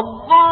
الله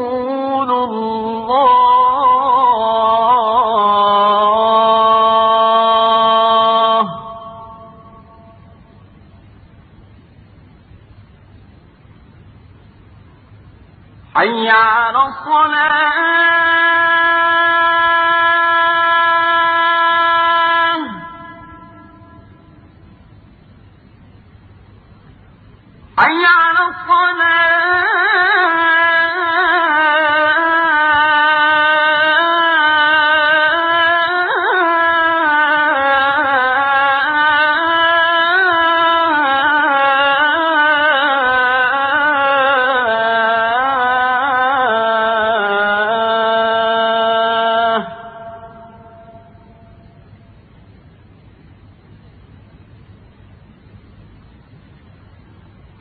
حي على الصلاة. حي على الصلاة.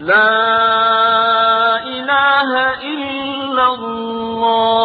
لا إله إلا الله.